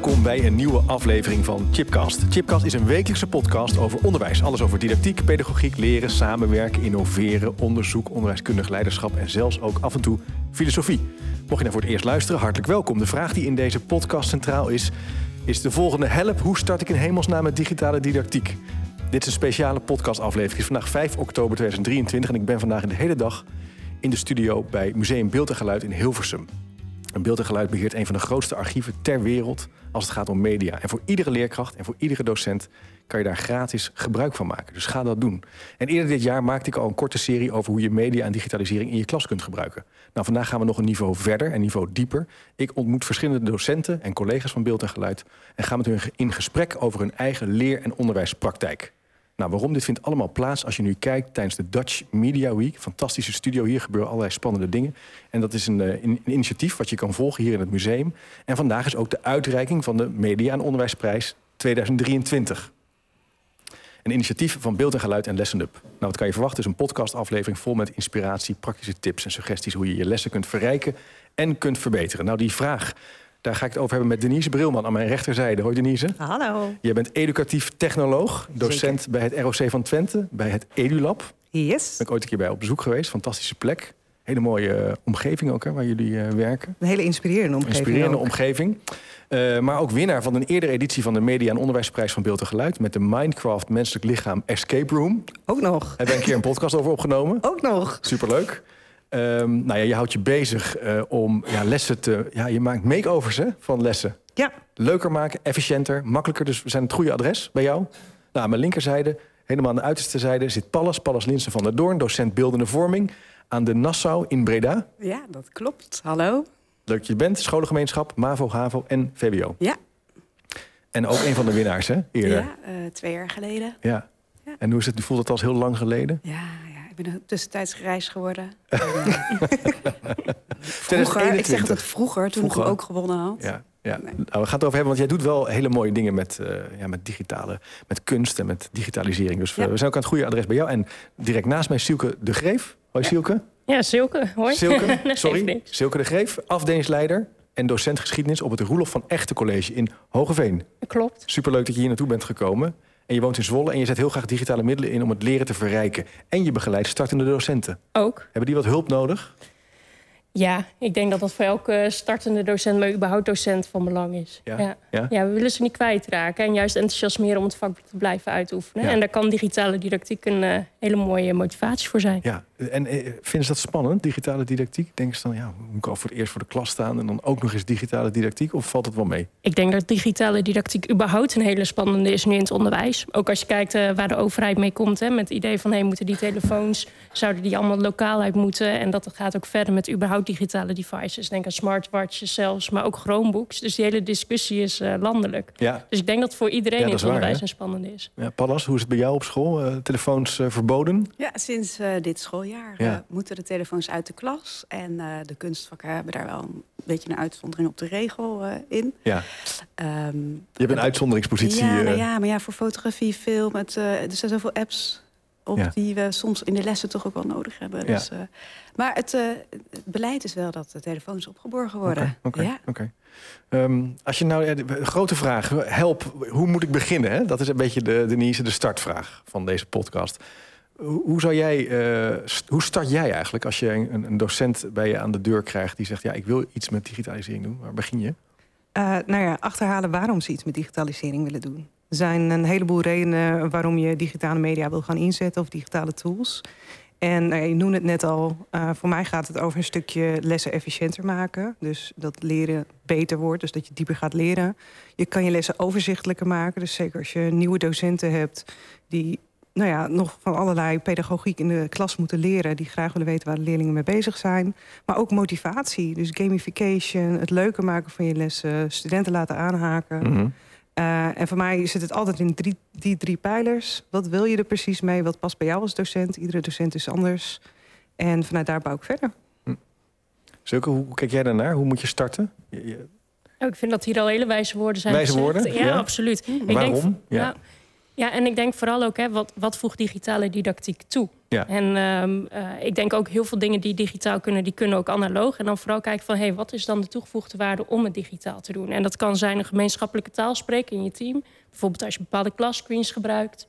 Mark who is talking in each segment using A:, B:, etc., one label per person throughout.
A: Welkom bij een nieuwe aflevering van Chipcast. Chipcast is een wekelijkse podcast over onderwijs. Alles over didactiek, pedagogiek, leren, samenwerken, innoveren, onderzoek, onderwijskundig leiderschap en zelfs ook af en toe filosofie. Mocht je nou voor het eerst luisteren, hartelijk welkom. De vraag die in deze podcast centraal is, is de volgende. Help, hoe start ik in hemelsnaam met digitale didactiek? Dit is een speciale podcastaflevering. Het is vandaag 5 oktober 2023 en ik ben vandaag de hele dag in de studio bij Museum Beeld en Geluid in Hilversum. Beeld en geluid beheert een van de grootste archieven ter wereld als het gaat om media. En voor iedere leerkracht en voor iedere docent kan je daar gratis gebruik van maken. Dus ga dat doen. En eerder dit jaar maakte ik al een korte serie over hoe je media en digitalisering in je klas kunt gebruiken. Nou, vandaag gaan we nog een niveau verder, een niveau dieper. Ik ontmoet verschillende docenten en collega's van beeld en geluid en ga met hun in gesprek over hun eigen leer- en onderwijspraktijk. Nou, waarom? Dit vindt allemaal plaats als je nu kijkt tijdens de Dutch Media Week. Fantastische studio, hier gebeuren allerlei spannende dingen. En dat is een, een, een, initiatief wat je kan volgen hier in het museum. En vandaag is ook de uitreiking van de Media- en Onderwijsprijs 2023. Een initiatief van Beeld en Geluid en Lesson Up. Nou, wat kan je verwachten? is een podcastaflevering vol met inspiratie, praktische tips en suggesties... hoe je je lessen kunt verrijken en kunt verbeteren. Nou, die vraag daar ga ik het over hebben met Denise Brilman aan mijn rechterzijde. Hoi Denise.
B: Hallo.
A: Jij bent educatief technoloog, docent bij het ROC van Twente, bij het EduLab.
B: Yes.
A: Ben ik ooit een keer bij op bezoek geweest. Fantastische plek. Hele mooie uh, omgeving ook, hè, waar jullie uh, werken.
B: Een hele inspirerende omgeving.
A: Inspirerende ook. omgeving. Uh, maar ook winnaar van een eerdere editie van de Media- en Onderwijsprijs van Beeld en Geluid... met de Minecraft Menselijk Lichaam Escape Room.
B: Ook nog.
A: Heb je een keer een podcast over opgenomen.
B: Ook nog.
A: Superleuk. Um, nou ja, je houdt je bezig uh, om ja, lessen te... Ja, je maakt makeovers hè, van lessen.
B: Ja.
A: Leuker maken, efficiënter, makkelijker. Dus we zijn het goede adres bij jou. Nou, aan mijn linkerzijde, helemaal aan de uiterste zijde... zit Pallas, Pallas Linsen van der Doorn, docent beeldende vorming... aan de Nassau in Breda.
C: Ja, dat klopt. Hallo.
A: Leuk dat je bent. Scholengemeenschap, MAVO, HAVO en VWO.
C: Ja.
A: En ook een van de winnaars, hè? Eerder.
C: Ja, uh, twee jaar geleden.
A: Ja. ja. En hoe is het? Voelt het als heel lang geleden?
C: Ja, ben tussentijds gereisd geworden.
A: vroeger,
C: ik zeg het vroeger, toen vroeger. ik hem ook gewonnen had.
A: Ja, ja. Nee. Nou, we gaan het over hebben, want jij doet wel hele mooie dingen met, uh, ja, met digitale, met kunst en met digitalisering. Dus ja. we zijn ook aan het goede adres bij jou. En direct naast mij Silke de Greef. Hoi
D: ja.
A: Silke.
D: Ja, Silke. Hoi.
A: Silke, sorry. Silke de Greef, afdelingsleider en docent geschiedenis op het Roelof van Echte College in Hogeveen.
D: Klopt.
A: Superleuk dat je hier naartoe bent gekomen. En je woont in Zwolle en je zet heel graag digitale middelen in om het leren te verrijken. En je begeleidt startende docenten.
D: Ook.
A: Hebben die wat hulp nodig?
D: Ja, ik denk dat dat voor elke startende docent, maar überhaupt docent van belang is.
A: Ja?
D: Ja.
A: Ja?
D: ja we willen ze niet kwijtraken en juist enthousiasmeren om het vak te blijven uitoefenen.
A: Ja.
D: En daar kan digitale didactiek een uh, hele mooie motivatie voor zijn.
A: Ja, en uh, vinden ze dat spannend, digitale didactiek? Denken ze dan, ja, moet ik al voor het eerst voor de klas staan en dan ook nog eens digitale didactiek? Of valt het wel mee?
D: Ik denk dat digitale didactiek überhaupt een hele spannende is nu in het onderwijs. Ook als je kijkt uh, waar de overheid mee komt, hè, met het idee van hey, moeten die telefoons, zouden die allemaal lokaal uit moeten? En dat gaat ook verder met überhaupt digitale devices. Denk aan smartwatches zelfs, maar ook Chromebooks. Dus die hele discussie is uh, landelijk.
A: Ja.
D: Dus ik denk dat voor iedereen
A: Ja,
D: in het
A: waar,
D: onderwijs een spannende is.
A: Ja, Pallas, hoe is het bij jou op school? Uh, telefoons uh, verboden?
C: Ja, sinds uh, dit schooljaar
A: Ja.
C: moeten de telefoons uit de klas. En de kunstvakken hebben daar wel een beetje een uitzondering op de regel in.
A: Ja.
C: Um,
A: Je hebt een uitzonderingspositie.
C: Ja, nou
A: eh.
C: ja, maar ja, voor fotografie, film, het, er zijn zoveel apps op
A: Ja.
C: die we soms in de lessen toch ook wel nodig hebben.
A: Ja.
C: Dus, uh, maar het, uh, het, beleid is wel dat de telefoons opgeborgen worden.
A: Oké,
C: ja.
A: oké. Um, als je nou, ja, de grote vraag, help, hoe moet ik beginnen? Hè? Dat is een beetje de, Denise, de startvraag van deze podcast. Hoe, hoe zou jij, uh, st hoe start jij eigenlijk als je een, een, docent bij je aan de deur krijgt die zegt, ja, ik wil iets met digitalisering doen. Waar begin je?
B: Uh, nou ja, achterhalen waarom ze iets met digitalisering willen doen. Er zijn een heleboel redenen waarom je digitale media wil gaan inzetten of digitale tools. En nou je noemde het net al, uh, voor mij gaat het over een stukje lessen efficiënter maken. Dus dat leren beter wordt, dus dat je dieper gaat leren. Je kan je lessen overzichtelijker maken. Dus zeker als je nieuwe docenten hebt die nou ja, nog van allerlei pedagogiek in de klas moeten leren... die graag willen weten waar de leerlingen mee bezig zijn. Maar ook motivatie, dus gamification, het leuker maken van je lessen... studenten laten aanhaken.
A: -hmm.
B: Uh, en voor mij zit het altijd in drie, die drie pijlers. Wat wil je er precies mee? Wat past bij jou als docent? Iedere docent is anders. En vanuit daar bouw ik verder.
A: Hm. Zulke, hoe kijk jij daarnaar? Hoe moet je starten? Je, je...
D: Oh, ik vind dat hier al hele wijze woorden zijn
A: Wijze
D: gezegd.
A: woorden?
D: Ja,
A: Ja.
D: absoluut. Ik
A: Waarom?
D: Denk,
A: Ja.
D: nou, Ja, en ik denk vooral ook, hè, wat, wat voegt digitale didactiek toe?
A: Ja.
D: En ehm, eh, ik denk ook heel veel dingen die digitaal kunnen, die kunnen ook analoog. En dan vooral kijken van, hé, hey, wat is dan de toegevoegde waarde om het digitaal te doen? En dat kan zijn een gemeenschappelijke taal spreken in je team. Bijvoorbeeld als je bepaalde klasscreens gebruikt.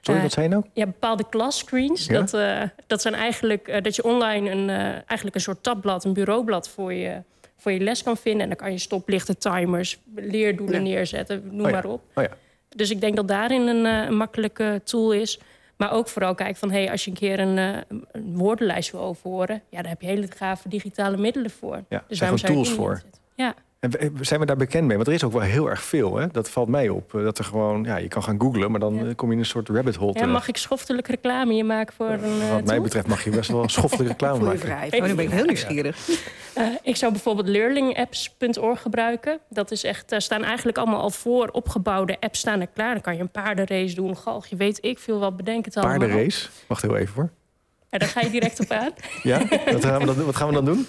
A: Sorry,
D: Eh,
A: wat zei je nou?
D: Ja, bepaalde classcreens.
A: Ja?
D: Dat, eh, dat zijn eigenlijk dat je online een, eigenlijk een soort tabblad, een bureaublad voor je, voor je les kan vinden. En dan kan je stoplichten, timers, leerdoelen
C: Ja.
D: neerzetten, noem
A: Oh ja.
D: maar op.
A: Oh ja.
D: Dus ik denk dat daarin een, eh, een makkelijke tool is. Maar ook vooral kijken van, hey, als je een keer een, eh, een woordenlijst wil overhoren... ja, daar heb je hele gave digitale middelen voor.
A: Ja, er zijn
D: waarom
A: gewoon
D: je
A: tools voor.
D: Ja,
A: En we- zijn we daar bekend mee? Want er is ook wel heel erg veel, hè? Dat valt mij op. Eh, Dat er gewoon, ja, je kan gaan googlen, maar dan
D: Ja.
A: eh, kom je in een soort rabbit hole
D: ja mag ik schoftelijk reclame hier maken voor een eh,
A: Wat mij betreft mag je best wel schoffelijke reclame
C: Voel je
A: maken.
C: vrij.
B: Oh, nu ben ik heel nieuwsgierig.
D: Eh, ik zou bijvoorbeeld learningapps.org gebruiken. Dat is echt, daar staan eigenlijk allemaal al voor opgebouwde apps staan er klaar. Dan kan je een paardenrace doen, galgje, weet ik veel wat, bedenk het allemaal.
A: Paardenrace? Wacht heel even hoor.
D: Ja, daar ga je direct op aan.
A: Ja? wat, gaan we dan, wat gaan we dan doen?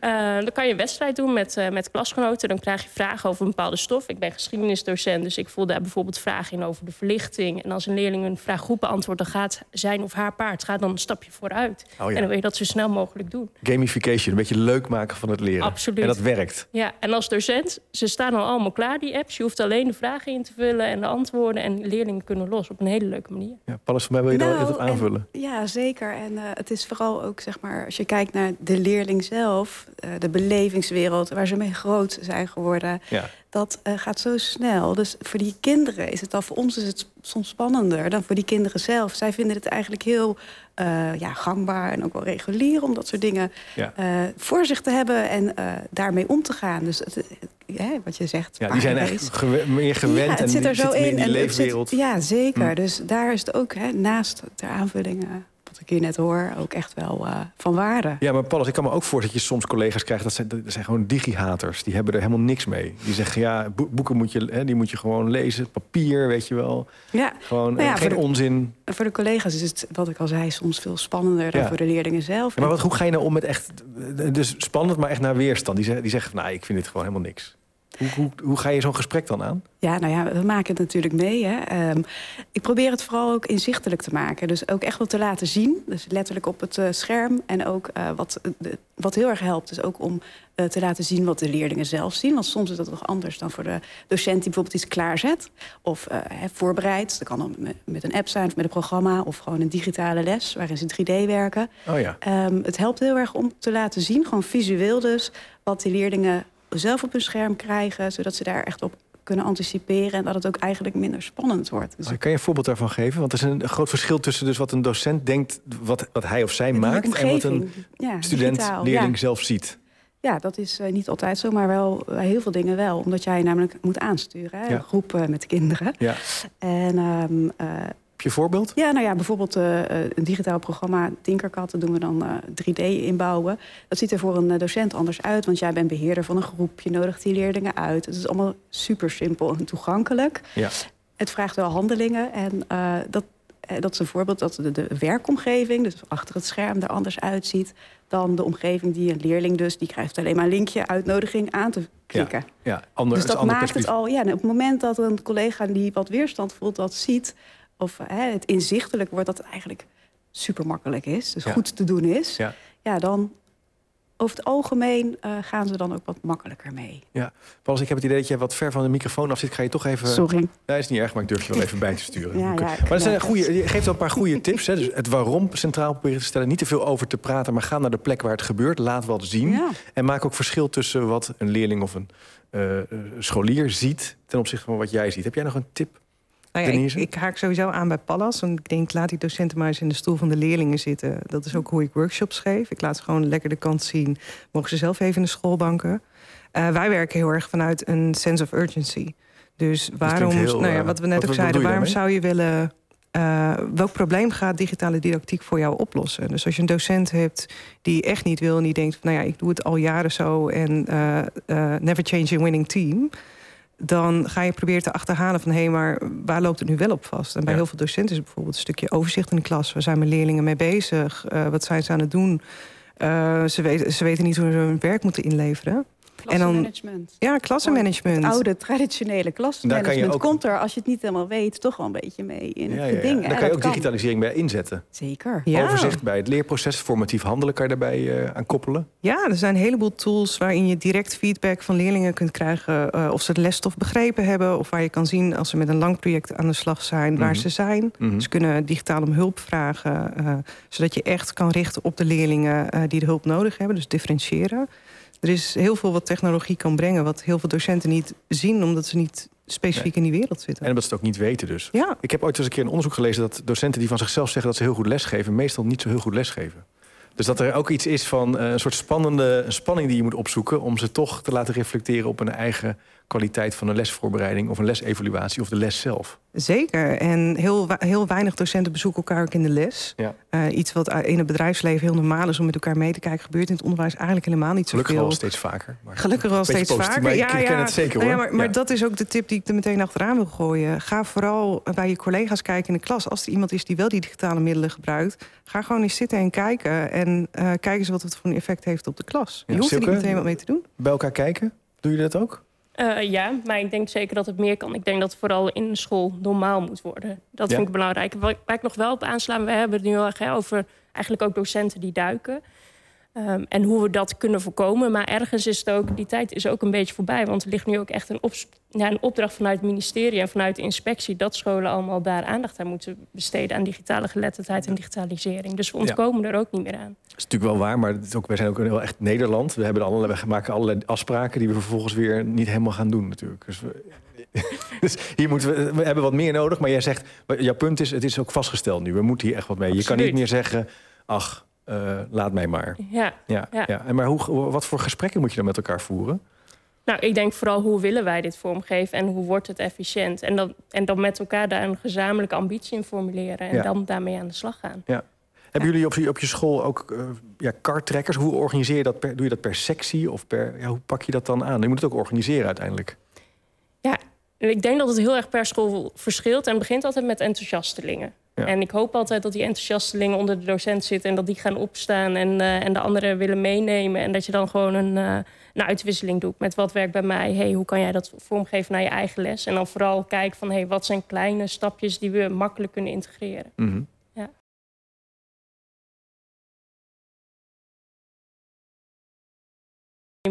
D: Eh, dan kan je een wedstrijd doen met, eh, met klasgenoten. Dan krijg je vragen over een bepaalde stof. Ik ben geschiedenisdocent, dus ik voel daar bijvoorbeeld vragen in over de verlichting. En als een leerling een vraag goed beantwoordt, dan gaat zijn of haar paard gaat dan een stapje vooruit.
A: Oh
D: En dan wil je dat zo snel mogelijk doen.
A: Gamification, een beetje leuk maken van het leren.
D: Absoluut.
A: En dat werkt.
D: Ja, en als docent, ze staan al allemaal klaar, die apps. Je hoeft alleen de vragen in te vullen en de antwoorden. En leerlingen kunnen los op een hele leuke manier.
A: Ja, Paulus, voor mij wil je daar
C: Nou,
A: iets op aanvullen.
C: en- ja, zeker. En eh, het is vooral ook, zeg maar, als je kijkt naar de leerling zelf, de belevingswereld, waar ze mee groot zijn geworden,
A: Ja.
C: dat eh, gaat zo snel. Dus voor die kinderen is het al, voor ons is het soms spannender dan voor die kinderen zelf. Zij vinden het eigenlijk heel eh, ja, gangbaar en ook wel regulier om dat soort dingen
A: Ja.
C: eh, voor zich te hebben en eh, daarmee om te gaan. Dus het, wat je zegt.
A: ja, die zijn echt meer gewend
C: Ja, het
A: en
C: zit er zo in.
A: in die
C: en het zit-
A: leefwereld.
C: ja, zeker.
A: Hm.
C: Dus daar is het ook, hè, naast ter aanvulling, eh, wat ik hier net hoor, ook echt wel eh, van waarde.
A: Ja, maar Paulus, ik kan me ook voorstellen dat je soms collega's krijgt... dat zijn, dat zijn gewoon digi-haters. Die hebben er helemaal niks mee. Die zeggen, ja, boe- boeken moet je, hè, die moet je gewoon lezen. Papier, weet je wel.
C: Ja,
A: Gewoon
C: Nou ja,
A: eh, geen
C: voor de-
A: onzin.
C: voor de collega's is het, wat ik al zei, soms veel spannender dan voor de leerlingen zelf.
A: Ja, maar wat, hoe ga je nou om met echt... Dus spannend, maar echt naar weerstand. Die zeggen, die zeggen van, nou, ik vind dit gewoon helemaal niks. Hoe, hoe, hoe ga je zo'n gesprek dan aan?
C: Ja, nou ja, we maken het natuurlijk mee. Hè. Ehm, ik probeer het vooral ook inzichtelijk te maken. Dus ook echt wel te laten zien. Dus letterlijk op het eh, scherm. En ook eh, wat, de- wat heel erg helpt, is ook om eh, te laten zien wat de leerlingen zelf zien. Want soms is dat nog anders dan voor de docent die bijvoorbeeld iets klaarzet. Of eh, hè, voorbereidt. Dat kan dan met- met een app zijn of met een programma. Of gewoon een digitale les waarin ze 3D werken.
A: Oh ja.
C: Ehm, het helpt heel erg om te laten zien, gewoon visueel dus, wat die leerlingen zelf op hun scherm krijgen, zodat ze daar echt op kunnen anticiperen en dat het ook eigenlijk minder spannend wordt. Dus
A: Kan je een voorbeeld daarvan geven? Want er is een groot verschil tussen dus wat een docent denkt... wat, wat hij of zij maakt... en wat een
C: ja,
A: student,
C: digitaal,
A: leerling
C: ja.
A: zelf ziet.
C: Ja, dat is eh, niet altijd zo, maar wel bij heel veel dingen wel. Omdat jij namelijk moet aansturen, hè?
A: Ja.
C: een groep eh, met kinderen.
A: Ja.
C: En ehm, eh,
A: Heb je voorbeeld?
C: Ja, nou ja, bijvoorbeeld eh, eh, een digitaal programma Tinkercad, dat doen we dan eh, 3D inbouwen. Dat ziet er voor een eh, docent anders uit, want jij bent beheerder van een groep, je nodigt die leerlingen uit. Het is allemaal super simpel en toegankelijk.
A: Ja.
C: Het vraagt wel handelingen en eh, dat, eh, dat is een voorbeeld dat de, de werkomgeving, dus achter het scherm, er anders uitziet dan de omgeving die een leerling dus, die krijgt alleen maar een linkje, uitnodiging aan te klikken.
A: Ja, ander,
C: Dus
A: is een
C: dat maakt het al. Ja, en op het moment dat een collega die wat weerstand voelt, dat ziet, of hè, het inzichtelijk wordt dat het eigenlijk super makkelijk is, dus
A: Ja.
C: goed te doen is,
A: Ja.
C: ja, dan over het algemeen eh, gaan ze dan ook wat makkelijker mee.
A: Paulus, ik heb het idee dat je wat ver van de microfoon af zit. Ga je toch even...
C: Sorry.
A: Nee, is niet erg, maar ik durf je wel even bij te sturen.
C: Ja, ja,
A: maar dat zijn goede, je geeft wel een paar goede tips. Hè. Dus het waarom centraal proberen te stellen. Niet te veel over te praten, maar ga naar de plek waar het gebeurt. Laat wat zien.
C: Ja.
A: En maak ook verschil tussen wat een leerling of een eh, eh, scholier ziet... ten opzichte van wat jij ziet. Heb jij nog een tip?
B: Nou ja, ik, ik haak sowieso aan bij Pallas. Want ik denk, laat die docenten maar eens in de stoel van de leerlingen zitten. Dat is ook hoe ik workshops geef. Ik laat ze gewoon lekker de kant zien. Mogen ze zelf even in de schoolbanken. Eh, wij werken heel erg vanuit een sense of urgency. Dus waarom,
A: heel,
B: nou ja,
A: eh,
B: wat we net
A: wat-
B: ook zeiden, waarom zou je willen. eh, welk probleem gaat digitale didactiek voor jou oplossen? Dus als je een docent hebt die echt niet wil en die denkt: van, nou ja, ik doe het al jaren zo en never change a winning team dan ga je proberen te achterhalen van... hé, hey, maar waar loopt het nu wel op vast? En bij
A: Ja.
B: heel veel docenten is bijvoorbeeld een stukje overzicht in de klas. Waar zijn mijn leerlingen mee bezig? Eh, wat zijn ze aan het doen? Eh, ze, weten, ze weten niet hoe ze hun werk moeten inleveren.
C: Klassenmanagement.
B: Ja, klassenmanagement.
C: Het oude, traditionele klassenmanagement ook... komt er, als je het niet helemaal weet, toch wel een beetje mee in het ja, ding.
A: Daar kan je ook digitalisering bij inzetten.
C: Zeker.
A: Overzicht bij het leerproces, formatief handelen kan je daarbij uh, aan koppelen.
B: Ja, er zijn een heleboel tools waarin je direct feedback van leerlingen kunt krijgen... Uh, of ze het lesstof begrepen hebben... of waar je kan zien als ze met een lang project aan de slag zijn... waar mhm. ze zijn. Mm Ze kunnen digitaal om hulp vragen... Uh, zodat je echt kan richten op de leerlingen die de hulp nodig hebben. Dus differentiëren. Er is heel veel wat technologie kan brengen... wat heel veel docenten niet zien... omdat ze niet specifiek in die wereld zitten.
A: En omdat ze het ook niet weten dus.
B: Ja.
A: Ik heb ooit eens een keer een onderzoek gelezen... dat docenten die van zichzelf zeggen dat ze heel goed lesgeven... meestal niet zo heel goed lesgeven. Dus dat er ook iets is van uh, een soort spannende spanning die je moet opzoeken... om ze toch te laten reflecteren op hun eigen kwaliteit van een lesvoorbereiding... of een lesevaluatie of de les zelf.
B: Zeker. En heel, heel weinig docenten bezoeken elkaar ook in de les.
A: Ja.
B: Uh, iets wat in het bedrijfsleven heel normaal is om met elkaar mee te kijken... gebeurt in het onderwijs eigenlijk helemaal niet zoveel.
A: Gelukkig wel steeds vaker.
B: Maar Gelukkig wel steeds vaker.
A: Maar ja, ik ken het zeker hoor.
B: ja, maar, maar dat is ook de tip die ik er meteen achteraan wil gooien. Ga vooral bij je collega's kijken in de klas. Als er iemand is die wel die digitale middelen gebruikt... ga gewoon eens zitten en kijken. En uh, kijk eens wat het voor een effect heeft op de klas. Je hoeft er niet meteen wat mee te doen.
A: Bij elkaar kijken? Doe je dat ook?
D: Uh, ja, maar ik denk zeker dat het meer kan. Ik denk dat het vooral in de school normaal moet worden. Dat ja. vind ik belangrijk. Waar, ik nog wel op aanslaan, we hebben het nu al erg over eigenlijk ook docenten die duiken. Um, en hoe we dat kunnen voorkomen. Maar ergens is het ook, die tijd is ook een beetje voorbij. Want er ligt nu ook echt een, op, ja, een opdracht vanuit het ministerie en vanuit de inspectie dat scholen allemaal daar aandacht aan moeten besteden aan digitale geletterdheid en digitalisering. Dus we ontkomen ja. er ook niet meer aan.
A: Dat is natuurlijk wel waar, maar het is ook, wij zijn ook heel echt Nederland. We, hebben allerlei, we maken allerlei afspraken die we vervolgens weer niet helemaal gaan doen natuurlijk. Dus, we, dus hier moeten we, we hebben wat meer nodig. Maar jij zegt, jouw punt is, het is ook vastgesteld nu. We moeten hier echt wat mee.
D: Absoluut.
A: Je kan niet meer zeggen, ach, uh, laat mij maar.
D: Ja,
A: ja, ja. ja. En maar hoe, wat voor gesprekken moet je dan met elkaar voeren?
D: Nou, ik denk vooral hoe willen wij dit vormgeven en hoe wordt het efficiënt? En dan, en dan met elkaar daar een gezamenlijke ambitie in formuleren en ja. dan daarmee aan de slag gaan.
A: Ja. Hebben jullie op je, op je school ook uh, ja, karttrekkers? Hoe organiseer je dat? Per, doe je dat per sectie of per, ja, hoe pak je dat dan aan? Je moet het ook organiseren uiteindelijk.
D: Ja, ik denk dat het heel erg per school verschilt en begint altijd met enthousiastelingen. Ja. En ik hoop altijd dat die enthousiastelingen onder de docent zitten... en dat die gaan opstaan en, uh, en de anderen willen meenemen. En dat je dan gewoon een, uh, een uitwisseling doet met wat werkt bij mij. Hey, hoe kan jij dat vormgeven naar je eigen les? En dan vooral kijken van hey, wat zijn kleine stapjes die we makkelijk kunnen integreren.
A: Mm -hmm.
D: ja.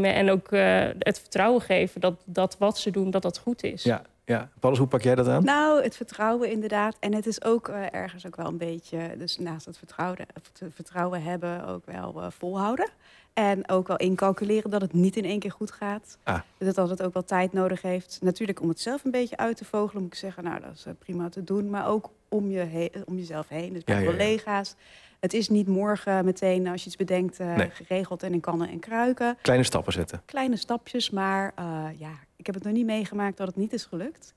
D: En ook uh, het vertrouwen geven dat, dat wat ze doen, dat dat goed is.
A: Ja. Ja, Paulus, hoe pak jij dat aan?
C: Nou, het vertrouwen inderdaad. En het is ook uh, ergens ook wel een beetje, dus naast het vertrouwen, het vertrouwen hebben, ook wel uh, volhouden. En ook wel incalculeren dat het niet in één keer goed gaat.
A: Ah.
C: Dat het ook wel tijd nodig heeft. Natuurlijk om het zelf een beetje uit te vogelen, moet ik zeggen, nou dat is uh, prima te doen. Maar ook om, je om jezelf heen, dus bij
A: ja.
C: collega's. Het is niet morgen meteen als je iets bedenkt uh,
A: Nee.
C: geregeld en in kannen en kruiken.
A: Kleine stappen zetten.
C: Kleine stapjes, maar uh, ja, ik heb het nog niet meegemaakt dat het niet is gelukt.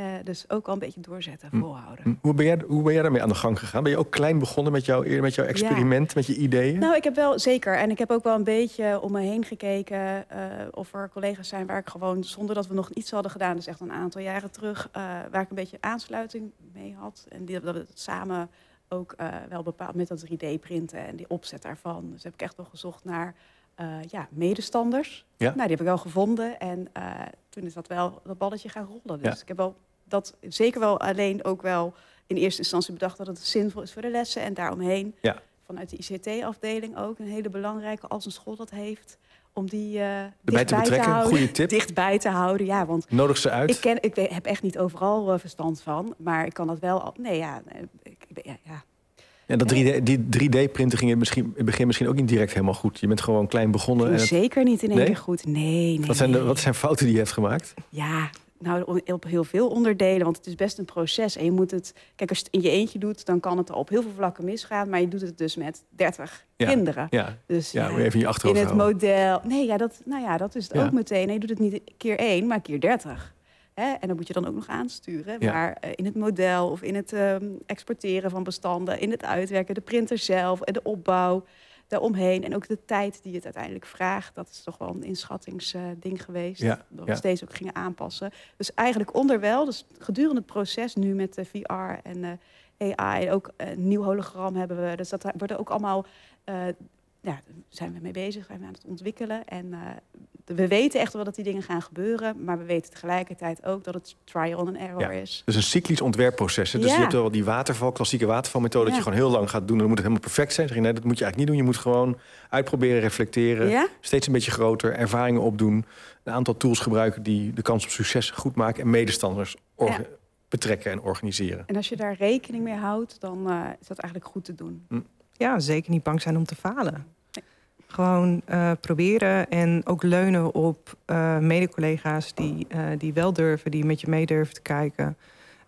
C: Uh, dus ook al een beetje doorzetten, volhouden.
A: Hoe ben, jij, hoe ben jij daarmee aan de gang gegaan? Ben je ook klein begonnen met, jou, met jouw experiment, met je ideeën?
C: Nou, ik heb wel zeker. En ik heb ook wel een beetje om me heen gekeken uh, of er collega's zijn waar ik gewoon, zonder dat we nog iets hadden gedaan, dus echt een aantal jaren terug, uh, waar ik een beetje aansluiting mee had. En die, dat we het samen ook wel bepaald met dat 3D-printen en die opzet daarvan. Dus heb ik echt wel gezocht naar uh, ja, medestanders.
A: Ja.
C: Nou, die heb ik wel gevonden. En uh, toen is dat wel dat balletje gaan rollen. Dus
A: Ja.
C: ik heb wel dat zeker wel alleen ook wel in eerste instantie bedacht dat het zinvol is voor de lessen. En daaromheen
A: Ja.
C: vanuit de ICT-afdeling ook een hele belangrijke, als een school dat heeft, om die uh, dichtbij
A: te betrekken,
C: houden.
A: goede tip.
C: Dichtbij te houden, ja. Want
A: Nodig ze uit.
C: ik, ken, ik heb echt niet overal uh, verstand van, maar ik kan dat wel. al- Nee, ja, ik, ja, ja.
A: En dat 3D, die 3D-printen ging in, misschien, in het begin misschien ook niet direct helemaal goed. Je bent gewoon klein begonnen. En het-
C: zeker niet in één
A: Nee?
C: keer goed. Nee, nee.
A: wat, zijn de, wat zijn fouten die je hebt gemaakt?
C: Ja, nou op heel veel onderdelen, want het is best een proces. En je moet het, kijk, als je het in je eentje doet, dan kan het op heel veel vlakken misgaan. Maar je doet het dus met 30
A: Ja.
C: kinderen.
A: Ja,
C: Dus
A: ja, je even in je
C: in
A: achterhoofd
C: het
A: houden.
C: model. Nee, ja, dat, nou ja, dat is het
A: Ja.
C: ook meteen. Nee, je doet het niet keer één, maar keer 30. Hè? En dan moet je dan ook nog aansturen.
A: Ja.
C: Maar eh, in het model of in het ehm, exporteren van bestanden, in het uitwerken, de printer zelf en de opbouw daaromheen. En ook de tijd die het uiteindelijk vraagt. Dat is toch wel een inschattingsding geweest.
A: Ja,
C: Dat we
A: ja.
C: steeds ook gingen aanpassen. Dus eigenlijk onderwel, dus gedurende het proces nu met de VR en eh, AI, ook een nieuw hologram hebben we. Dus dat worden ook allemaal, eh, ja, daar zijn we mee bezig, zijn we aan het ontwikkelen. En eh, we weten echt wel dat die dingen gaan gebeuren, maar we weten tegelijkertijd ook dat het trial and error
A: Ja.
C: is.
A: Dus een cyclisch ontwerpproces. hè? Dus
C: Ja.
A: je hebt wel die waterval, klassieke watervalmethode... dat je gewoon heel lang gaat doen. Dan moet het helemaal perfect zijn. Zeg je, nee, dat moet je eigenlijk niet doen. Je moet gewoon uitproberen, reflecteren. Steeds een beetje groter, ervaringen opdoen. Een aantal tools gebruiken die de kans op succes goed maken... en medestanders betrekken en organiseren.
C: En als je daar rekening mee houdt, dan eh, is dat eigenlijk goed te doen.
B: Ja, zeker niet bang zijn om te falen. Gewoon eh, proberen en ook leunen op eh mede-collega's die, eh, die wel durven, die met je mee durven te kijken.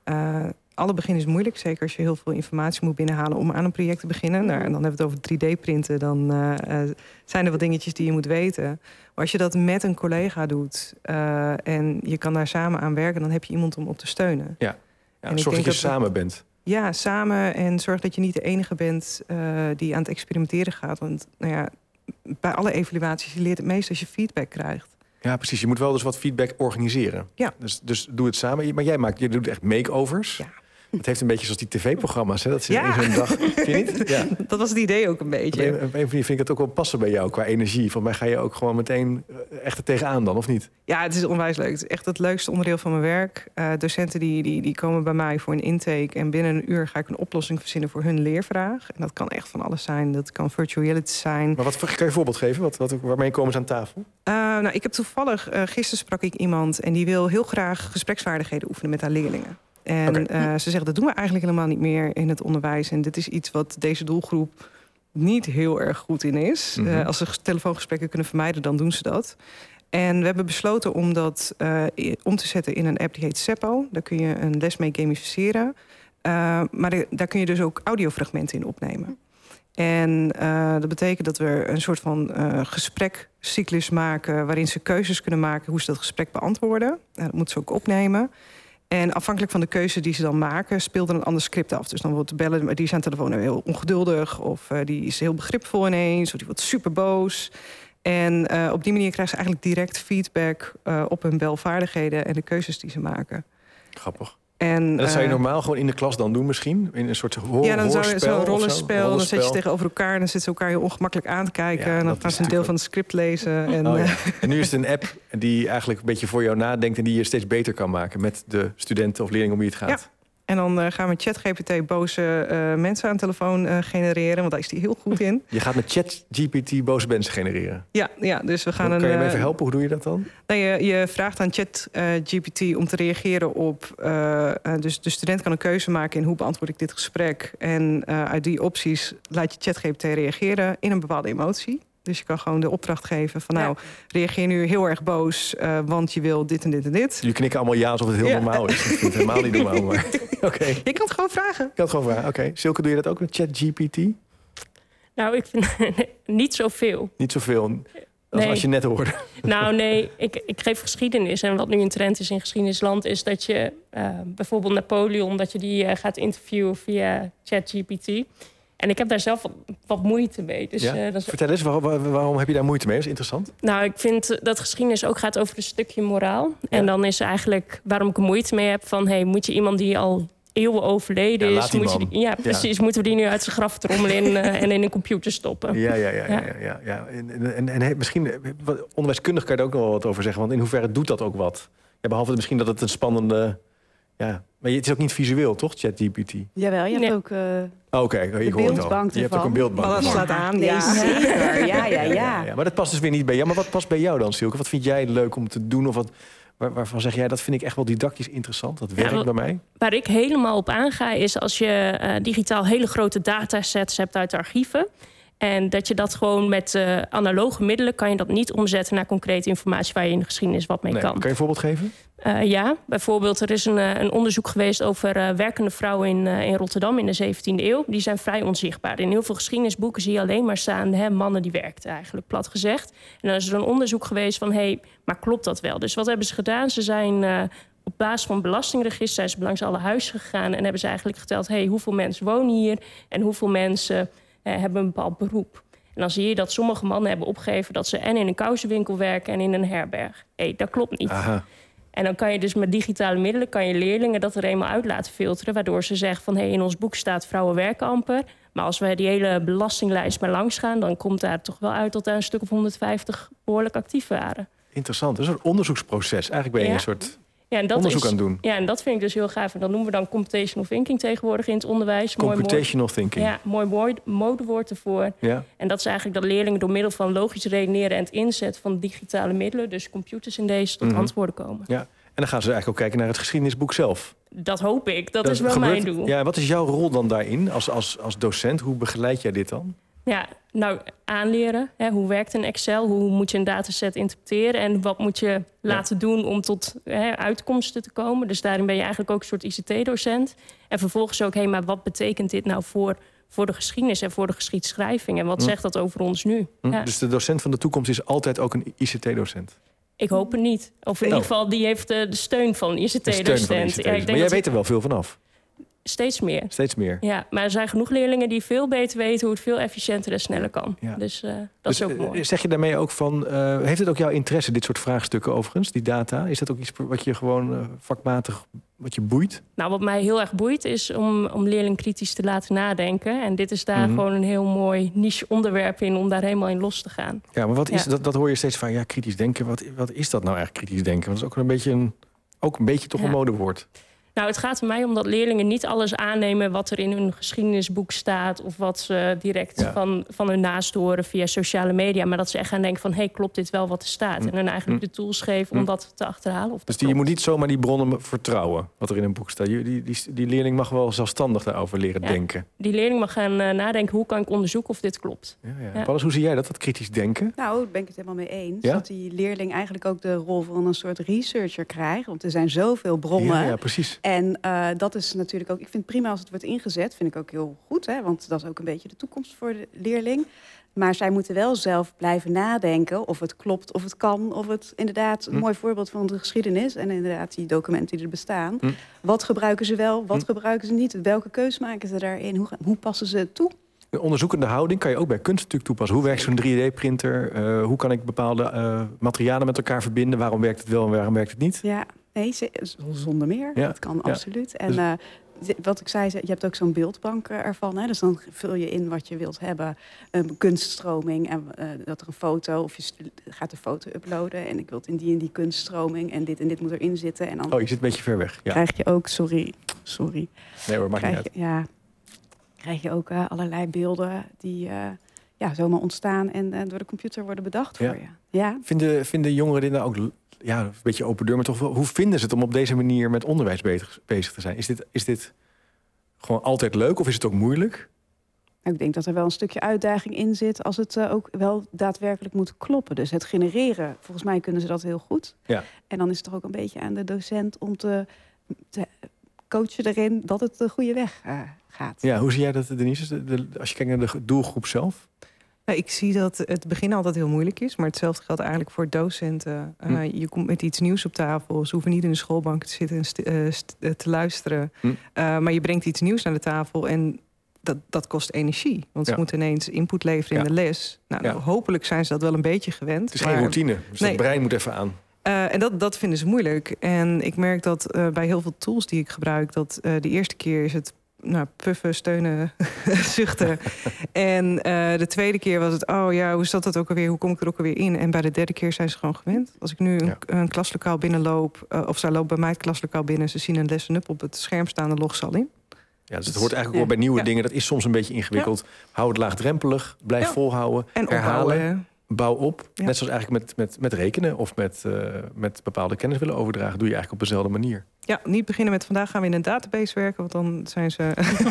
B: Eh, alle begin is moeilijk, zeker als je heel veel informatie moet binnenhalen om aan een project te beginnen. Nou, en dan hebben we het over 3D-printen, dan eh, eh, zijn er wat dingetjes die je moet weten. Maar als je dat met een collega doet eh, en je kan daar samen aan werken, dan heb je iemand om op te steunen.
A: Ja,
B: En ik
A: zorg dat
B: denk
A: je
B: dat
A: samen bent.
B: Ja, samen en zorg dat je niet de enige bent eh, die aan het experimenteren gaat. Want nou ja, bij alle evaluaties je leert het meest als je feedback krijgt.
A: Ja, precies. Je moet wel dus wat feedback organiseren.
B: Ja.
A: Dus, dus doe het samen. Maar jij maakt, je doet echt makeovers.
B: Ja.
A: Het heeft een beetje zoals die tv-programma's. Hè? Dat ze
B: Ja.
A: in zo'n dag... Vind je niet? Ja.
B: Dat was het idee ook een
A: Op
B: beetje.
A: een, op een manier vind ik het ook wel passen bij jou qua energie. Van mij ga je ook gewoon meteen eh, echt er tegenaan dan, of niet?
B: Ja, het is onwijs leuk. Het is echt het leukste onderdeel van mijn werk. Eh, docenten die, die, die komen bij mij voor een intake. En binnen een uur ga ik een oplossing verzinnen voor hun leervraag. En dat kan echt van alles zijn. Dat kan virtual reality zijn.
A: Maar wat kan je een voorbeeld geven? Wat, wat, waarmee komen ze aan tafel?
B: Eh, nou, ik heb toevallig, gisteren sprak ik iemand en die wil heel graag gespreksvaardigheden oefenen met haar leerlingen. En eh, ze zeggen dat doen we eigenlijk helemaal niet meer in het onderwijs. En dit is iets wat deze doelgroep niet heel erg goed in is.
A: Mhm.
B: Eh, als ze telefoongesprekken kunnen vermijden, dan doen ze dat. En we hebben besloten om dat eh, om te zetten in een app die heet Seppo. Daar kun je een les mee gamificeren. Maar de- daar kun je dus ook audiofragmenten in opnemen. En dat betekent dat we een soort van gesprekcyclus maken... waarin ze keuzes kunnen maken hoe ze dat gesprek beantwoorden. Eh, dat moeten ze ook opnemen. En afhankelijk van de keuze die ze dan maken... speelt er een ander script af. Dus dan wordt de bellen, maar die de telefoon heel ongeduldig... of eh, die is heel begripvol ineens, of die wordt super boos... En eh, op die manier krijgen ze eigenlijk direct feedback eh, op hun belvaardigheden en de keuzes die ze maken.
A: Grappig.
B: En,
A: dat zou je
B: eh,
A: normaal gewoon in de klas dan doen misschien? In een soort hoor,
B: ja, dan zou je zo'n rollenspel, dan zet je tegenover elkaar... en dan zitten ze elkaar heel ongemakkelijk aan te kijken...
A: Ja,
B: en dan gaan ze een deel van het script lezen. En,
A: Oh, ja.
B: eh,
A: En nu is het een app die eigenlijk een beetje voor jou nadenkt... en die je steeds beter kan maken met de studenten of leerlingen om wie het gaat.
B: En dan eh, gaan we ChatGPT boze eh, mensen aan de telefoon eh, genereren... want daar is die heel goed in.
A: Je gaat met ChatGPT boze mensen genereren.
B: Ja, ja dus we gaan
A: kan
B: een...
A: je me even helpen? Hoe doe je dat dan?
B: Nou, je, je vraagt aan ChatGPT om te reageren op. dus de student kan een keuze maken in hoe beantwoord ik dit gesprek. En uit die opties laat je ChatGPT reageren in een bepaalde emotie. Dus je kan gewoon de opdracht geven van nou, reageer nu heel erg boos, eh, want je wil dit en dit en dit.
A: Jullie knikken allemaal ja alsof het heel
B: Ja.
A: normaal is. Ik vind het helemaal niet normaal, maar oké. Ik
B: Je kan het gewoon vragen.
A: had gewoon vragen. Oké, Silke, doe je dat ook met ChatGPT?
D: Nou, ik vind niet zoveel.
A: Niet zoveel als,
D: Nee.
A: als je net hoorde.
D: Nou, nee, ik, ik geef geschiedenis. En wat nu een trend is in geschiedenisland, is dat je eh, bijvoorbeeld Napoleon, dat je die eh, gaat interviewen via ChatGPT. En ik heb daar zelf wat, wat moeite mee. Dus,
A: Ja?
D: eh, dat is,
A: Vertel eens, waar- waar- waarom heb je daar moeite mee? Dat is interessant.
D: nou, ik vind dat geschiedenis ook gaat over een stukje moraal. En dan is eigenlijk waarom ik er moeite mee heb van, hey, moet je iemand die al eeuwen overleden
A: Ja,
D: is,
A: laat die
D: moet je die- ja, precies, moeten we die nu uit zijn graf trommelen en, eh, en in een computer stoppen?
A: Ja, ja, ja. ja, ja, ja, ja. En, en, misschien, eh, onderwijskundig kan je er ook nog wel wat over zeggen. Want in hoeverre doet dat ook wat? Ja, behalve misschien dat het een spannende... Ja, maar je- het is ook niet visueel, toch, ChatGPT?
C: Jawel, je hebt
D: Nee.
C: ook... eh,
A: Oké, ik hoor het al. Je hebt ook een beeldbank.
B: Maar dat slaat aan. ja.
C: zeker. Ja, ja, ja.
A: Maar dat past dus weer niet bij jou. Maar wat past bij jou dan, Silke? Wat vind jij leuk om te doen? Of wat, waar- waarvan zeg jij, dat vind ik echt wel didactisch interessant. Dat werkt bij mij.
D: Waar ik helemaal op aanga is als je eh, digitaal hele grote datasets hebt uit de archieven. En dat je dat gewoon met eh, analoge middelen kan je dat niet omzetten naar concrete informatie waar je in de geschiedenis wat mee
A: Nee.
D: kan.
A: Kan je een voorbeeld geven?
D: Eh, ja, bijvoorbeeld er is een, eh, een onderzoek geweest over werkende vrouwen in, in Rotterdam in de 17e eeuw. Die zijn vrij onzichtbaar. In heel veel geschiedenisboeken zie je alleen maar staan hè, mannen die werkten eigenlijk, plat gezegd. En dan is er een onderzoek geweest van, hé, hey, maar klopt dat wel? Dus wat hebben ze gedaan? Ze zijn op basis van belastingregister zijn ze langs alle huizen gegaan en hebben ze eigenlijk geteld, hé, hey, hoeveel mensen wonen hier en hoeveel mensen hebben een bepaald beroep. En dan zie je dat sommige mannen hebben opgegeven dat ze en in een kousenwinkel werken en in een herberg. Hé, hey, dat klopt niet.
A: Aha.
D: En dan kan je dus met digitale middelen kan je leerlingen dat er eenmaal uit laten filteren. Waardoor ze zeggen van hé, hey, in ons boek staat vrouwen werken amper. Maar als wij die hele belastinglijst maar langs gaan, dan komt daar toch wel uit dat daar een stuk of 150 behoorlijk actief waren.
A: Interessant. Dat is een onderzoeksproces. Eigenlijk ben je
D: Ja.
A: een soort
D: Ja, en dat
A: onderzoek
D: is,
A: aan doen.
D: Ja, en dat vind ik dus heel gaaf. En dat noemen we dan computational thinking tegenwoordig in het onderwijs. Mooi, mooi,
A: Computational thinking.
D: ja, mooi woord, modewoord ervoor.
A: Ja.
D: En dat is eigenlijk dat leerlingen door middel van logisch redeneren en het inzetten van digitale middelen, dus computers in deze, tot
A: Mhm.
D: antwoorden komen.
A: ja. En dan gaan ze eigenlijk ook kijken naar het geschiedenisboek zelf.
D: Dat hoop ik. Dat, is wel
A: gebeurt-
D: mijn doel. Ja.
A: Ja, wat is jouw rol dan daarin als, als, als docent? Hoe begeleid jij dit dan?
D: Nou, aanleren. Hè, hoe werkt een Excel? Hoe moet je een dataset interpreteren? En wat moet je laten doen om tot hè, uitkomsten te komen? Dus daarin ben je eigenlijk ook een soort ICT-docent. En vervolgens ook, hé, maar wat betekent dit nou voor, voor de geschiedenis en voor de geschiedschrijving? En wat
A: Hm.
D: zegt dat over ons nu?
A: Hm?
D: Ja.
A: Dus de docent van de toekomst is altijd ook een ICT-docent.
D: Ik hoop het niet. Of in
A: Oh.
D: ieder geval, die heeft eh, de steun van een
A: De steun van de
D: ICT-docent.
A: ICT.
D: Ja,
A: maar jij weet er wel veel vanaf.
D: Steeds meer.
A: Steeds meer.
D: Ja, maar er zijn genoeg leerlingen die veel beter weten hoe het veel efficiënter en sneller kan.
A: Ja.
D: Dus eh, dat
A: Dus,
D: is ook
A: eh,
D: mooi.
A: Zeg je daarmee ook van, eh, heeft het ook jouw interesse, dit soort vraagstukken overigens, die data? Is dat ook iets wat je gewoon vakmatig, wat je boeit?
D: Nou, wat mij heel erg boeit is om, om leerlingen kritisch te laten nadenken. En dit is daar
A: Mhm.
D: gewoon een heel mooi niche onderwerp in om daar helemaal in los te gaan.
A: Ja, maar wat is,
D: Ja.
A: dat, dat hoor je steeds van, ja, kritisch denken. Wat, wat is dat nou eigenlijk, kritisch denken? Want dat is ook een beetje een, ook een beetje toch
D: Ja.
A: een modewoord.
D: Nou, het gaat er mij om dat leerlingen niet alles aannemen wat er in hun geschiedenisboek staat. Of wat ze direct
A: Ja.
D: van, van hun naast horen via sociale media. Maar dat ze echt gaan denken van, hé, hey, klopt dit wel wat er staat?
A: Mm.
D: En hun eigenlijk
A: Mm.
D: de tools geven om
A: Mm.
D: dat te achterhalen. Of
A: Dus die, je moet niet zomaar die bronnen vertrouwen, wat er in een boek staat. Die, die, die leerling mag wel zelfstandig daarover leren
D: Ja.
A: denken.
D: Die leerling mag gaan eh, nadenken, hoe kan ik onderzoeken of dit klopt?
A: Ja, ja.
D: Ja.
A: Paulus, hoe zie jij dat, dat kritisch denken?
C: Nou, daar ben ik het helemaal mee eens.
A: Ja?
C: Dat die leerling eigenlijk ook de rol van een soort researcher krijgt. Want er zijn zoveel bronnen.
A: Ja, ja, precies.
C: En eh, dat is natuurlijk ook, ik vind het prima als het wordt ingezet, vind ik ook heel goed, hè, want dat is ook een beetje de toekomst voor de leerling. Maar zij moeten wel zelf blijven nadenken of het klopt, of het kan, of het inderdaad een
A: Hm.
C: mooi voorbeeld van de geschiedenis en inderdaad die documenten die er bestaan.
A: Hm.
C: Wat gebruiken ze wel, wat
A: Hm.
C: gebruiken ze niet? Welke keus maken ze daarin? Hoe, hoe passen ze het toe?
A: Een onderzoekende houding kan je ook bij kunst natuurlijk toepassen. Hoe werkt zo'n 3D-printer? Eh, hoe kan ik bepaalde eh, materialen met elkaar verbinden? Waarom werkt het wel en waarom werkt het niet?
C: Ja, nee, zonder meer.
A: Ja,
C: Dat kan absoluut. En
A: Dus-
C: eh, wat ik zei, je hebt ook zo'n beeldbank eh, ervan. Hè? Dus dan vul je in wat je wilt hebben. Een kunststroming en eh, dat er een foto... of je gaat een foto uploaden en ik wil het in die en die kunststroming... en dit en dit moet erin zitten. En dan
A: Oh, je zit een beetje ver weg. Ja.
C: krijg je ook, sorry, sorry...
A: Nee hoor, maakt niet
C: krijg
A: uit.
C: je, ja, krijg je ook allerlei beelden die ja, zomaar ontstaan... en door de computer worden bedacht
A: Ja.
C: voor je. Ja,
A: Vinden, vinden jongeren dit nou ook ja, een beetje open deur, maar toch wel, hoe vinden ze het om op deze manier met onderwijs bezig, bezig te zijn? Is dit, is dit gewoon altijd leuk of is het ook moeilijk?
C: Ik denk dat er wel een stukje uitdaging in zit als het eh, ook wel daadwerkelijk moet kloppen. Dus het genereren, volgens mij kunnen ze dat heel goed.
A: Ja.
C: En dan is het toch ook een beetje aan de docent om te, te coachen erin dat het de goede weg eh, gaat.
A: Ja, hoe zie jij dat, Denise? De- de- als je kijkt naar de doelgroep zelf?
B: Nou, ik zie dat het begin altijd heel moeilijk is, maar hetzelfde geldt eigenlijk voor docenten. Eh,
A: Hm.
B: Je komt met iets nieuws op tafel. Ze hoeven niet in de schoolbank te zitten en eh, eh, te luisteren. Eh, maar je brengt iets nieuws naar de tafel en dat, dat kost energie. Want ze
A: Ja.
B: moeten ineens input leveren in de les. Nou,
A: Ja.
B: hopelijk zijn ze dat wel een beetje gewend.
A: Het is geen routine, dus
B: Nee.
A: brein moet even aan.
B: en dat, dat vinden ze moeilijk. En ik merk dat bij heel veel tools die ik gebruik, dat de eerste keer is het nou, puffen, steunen, zuchten. en eh, de tweede keer was het, oh ja, hoe zat dat ook alweer? Hoe kom ik er ook alweer in? En bij de derde keer zijn ze gewoon gewend. Als ik nu een,
A: Ja.
B: een klaslokaal binnenloop, eh, of zij loopt bij mij het klaslokaal binnen, ze zien een lesson up op het scherm staan, dan log ze al in.
A: Ja, dus het hoort eigenlijk wel bij nieuwe
B: Ja.
A: dingen. Dat is soms een beetje ingewikkeld. Hou het laagdrempelig, blijf volhouden,
B: En
A: herhalen,
B: opbouwen.
A: Bouw op.
B: Ja.
A: Net zoals eigenlijk met, met, met rekenen of met, eh, met bepaalde kennis willen overdragen. Doe je eigenlijk op dezelfde manier.
B: Ja, niet beginnen met vandaag gaan we in een database werken, want dan zijn ze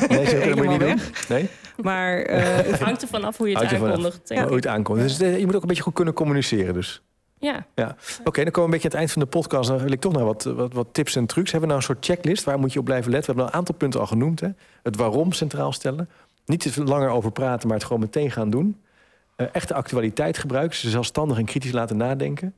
A: Nee, je
B: helemaal
A: niet doen. Nee?
B: Maar eh,
D: Het hangt ervan af hoe je het aankondigt.
A: Maar
D: ik.
A: ooit aankomt. Dus eh, je moet ook een beetje goed kunnen communiceren dus.
D: Ja,
A: Oké, dan komen we een beetje aan het eind van de podcast. Dan wil ik toch naar wat, wat, wat tips en trucs. Hebben we nou een soort checklist? Waar moet je op blijven letten? We hebben al een aantal punten al genoemd. Hè? Het waarom centraal stellen. Niet te veel langer over praten, maar het gewoon meteen gaan doen. Eh, echte actualiteit gebruiken. Ze zelfstandig en kritisch laten nadenken.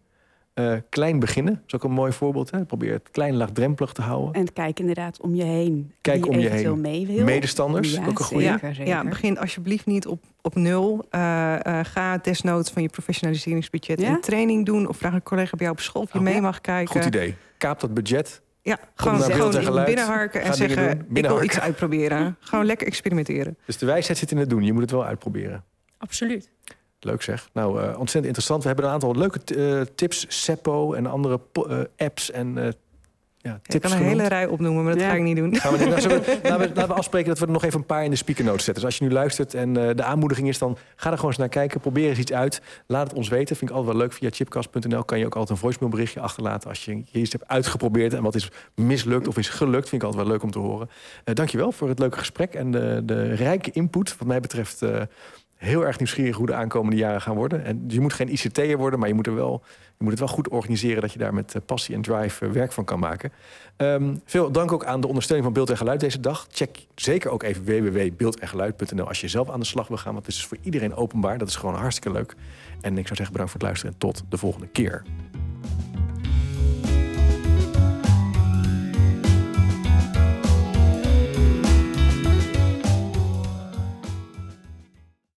A: Eh, klein beginnen, dat is ook een mooi voorbeeld. Hè? Probeer het klein laagdrempelig te houden.
C: En kijk inderdaad om je heen.
A: Kijk om je heen.
C: mee wil.
A: Medestanders,
C: Ja,
A: ook een goede.
B: Ja,
C: zeker.
B: ja, begin alsjeblieft niet op, op nul. Eh, eh, ga desnoods van je professionaliseringsbudget
C: Ja?
B: een training doen. Of vraag een collega bij jou op school of je
A: Oh,
B: mee
C: ja.
B: mag kijken.
A: Goed idee. Kaap dat budget.
B: Ja, gewoon, gewoon
A: geluid.
B: binnenharken en zeggen... ik wil iets uitproberen. gewoon lekker experimenteren.
A: Dus de wijsheid zit in het doen. Je moet het wel uitproberen.
D: Absoluut.
A: Leuk zeg. Nou, uh, ontzettend interessant. We hebben een aantal leuke uh, tips, Seppo en andere uh, apps en ja,
B: ik kan een hele rij opnoemen, maar dat ga ik niet doen.
A: Gaan we, nou, we, laten, we, afspreken dat we er nog even een paar in de speaker notes zetten. Dus als je nu luistert en uh, de aanmoediging is, dan ga er gewoon eens naar kijken. Probeer eens iets uit. Laat het ons weten. Vind ik altijd wel leuk. Via chipcast.nl kan je ook altijd een voicemailberichtje achterlaten... als je iets hebt uitgeprobeerd en wat is mislukt of is gelukt. Vind ik altijd wel leuk om te horen. Uh, dankjewel voor het leuke gesprek en de, de rijke input. Wat mij betreft... Heel erg nieuwsgierig hoe de aankomende jaren gaan worden. En je moet geen ICT'er worden, maar je moet, er wel, je moet het wel goed organiseren... dat je daar met passie en drive werk van kan maken. Um, veel dank ook aan de ondersteuning van Beeld en Geluid deze dag. Check zeker ook even www.beeldengeluid.nl als je zelf aan de slag wil gaan. Want het is voor iedereen openbaar. Dat is gewoon hartstikke leuk. En ik zou zeggen bedankt voor het luisteren en tot de volgende keer.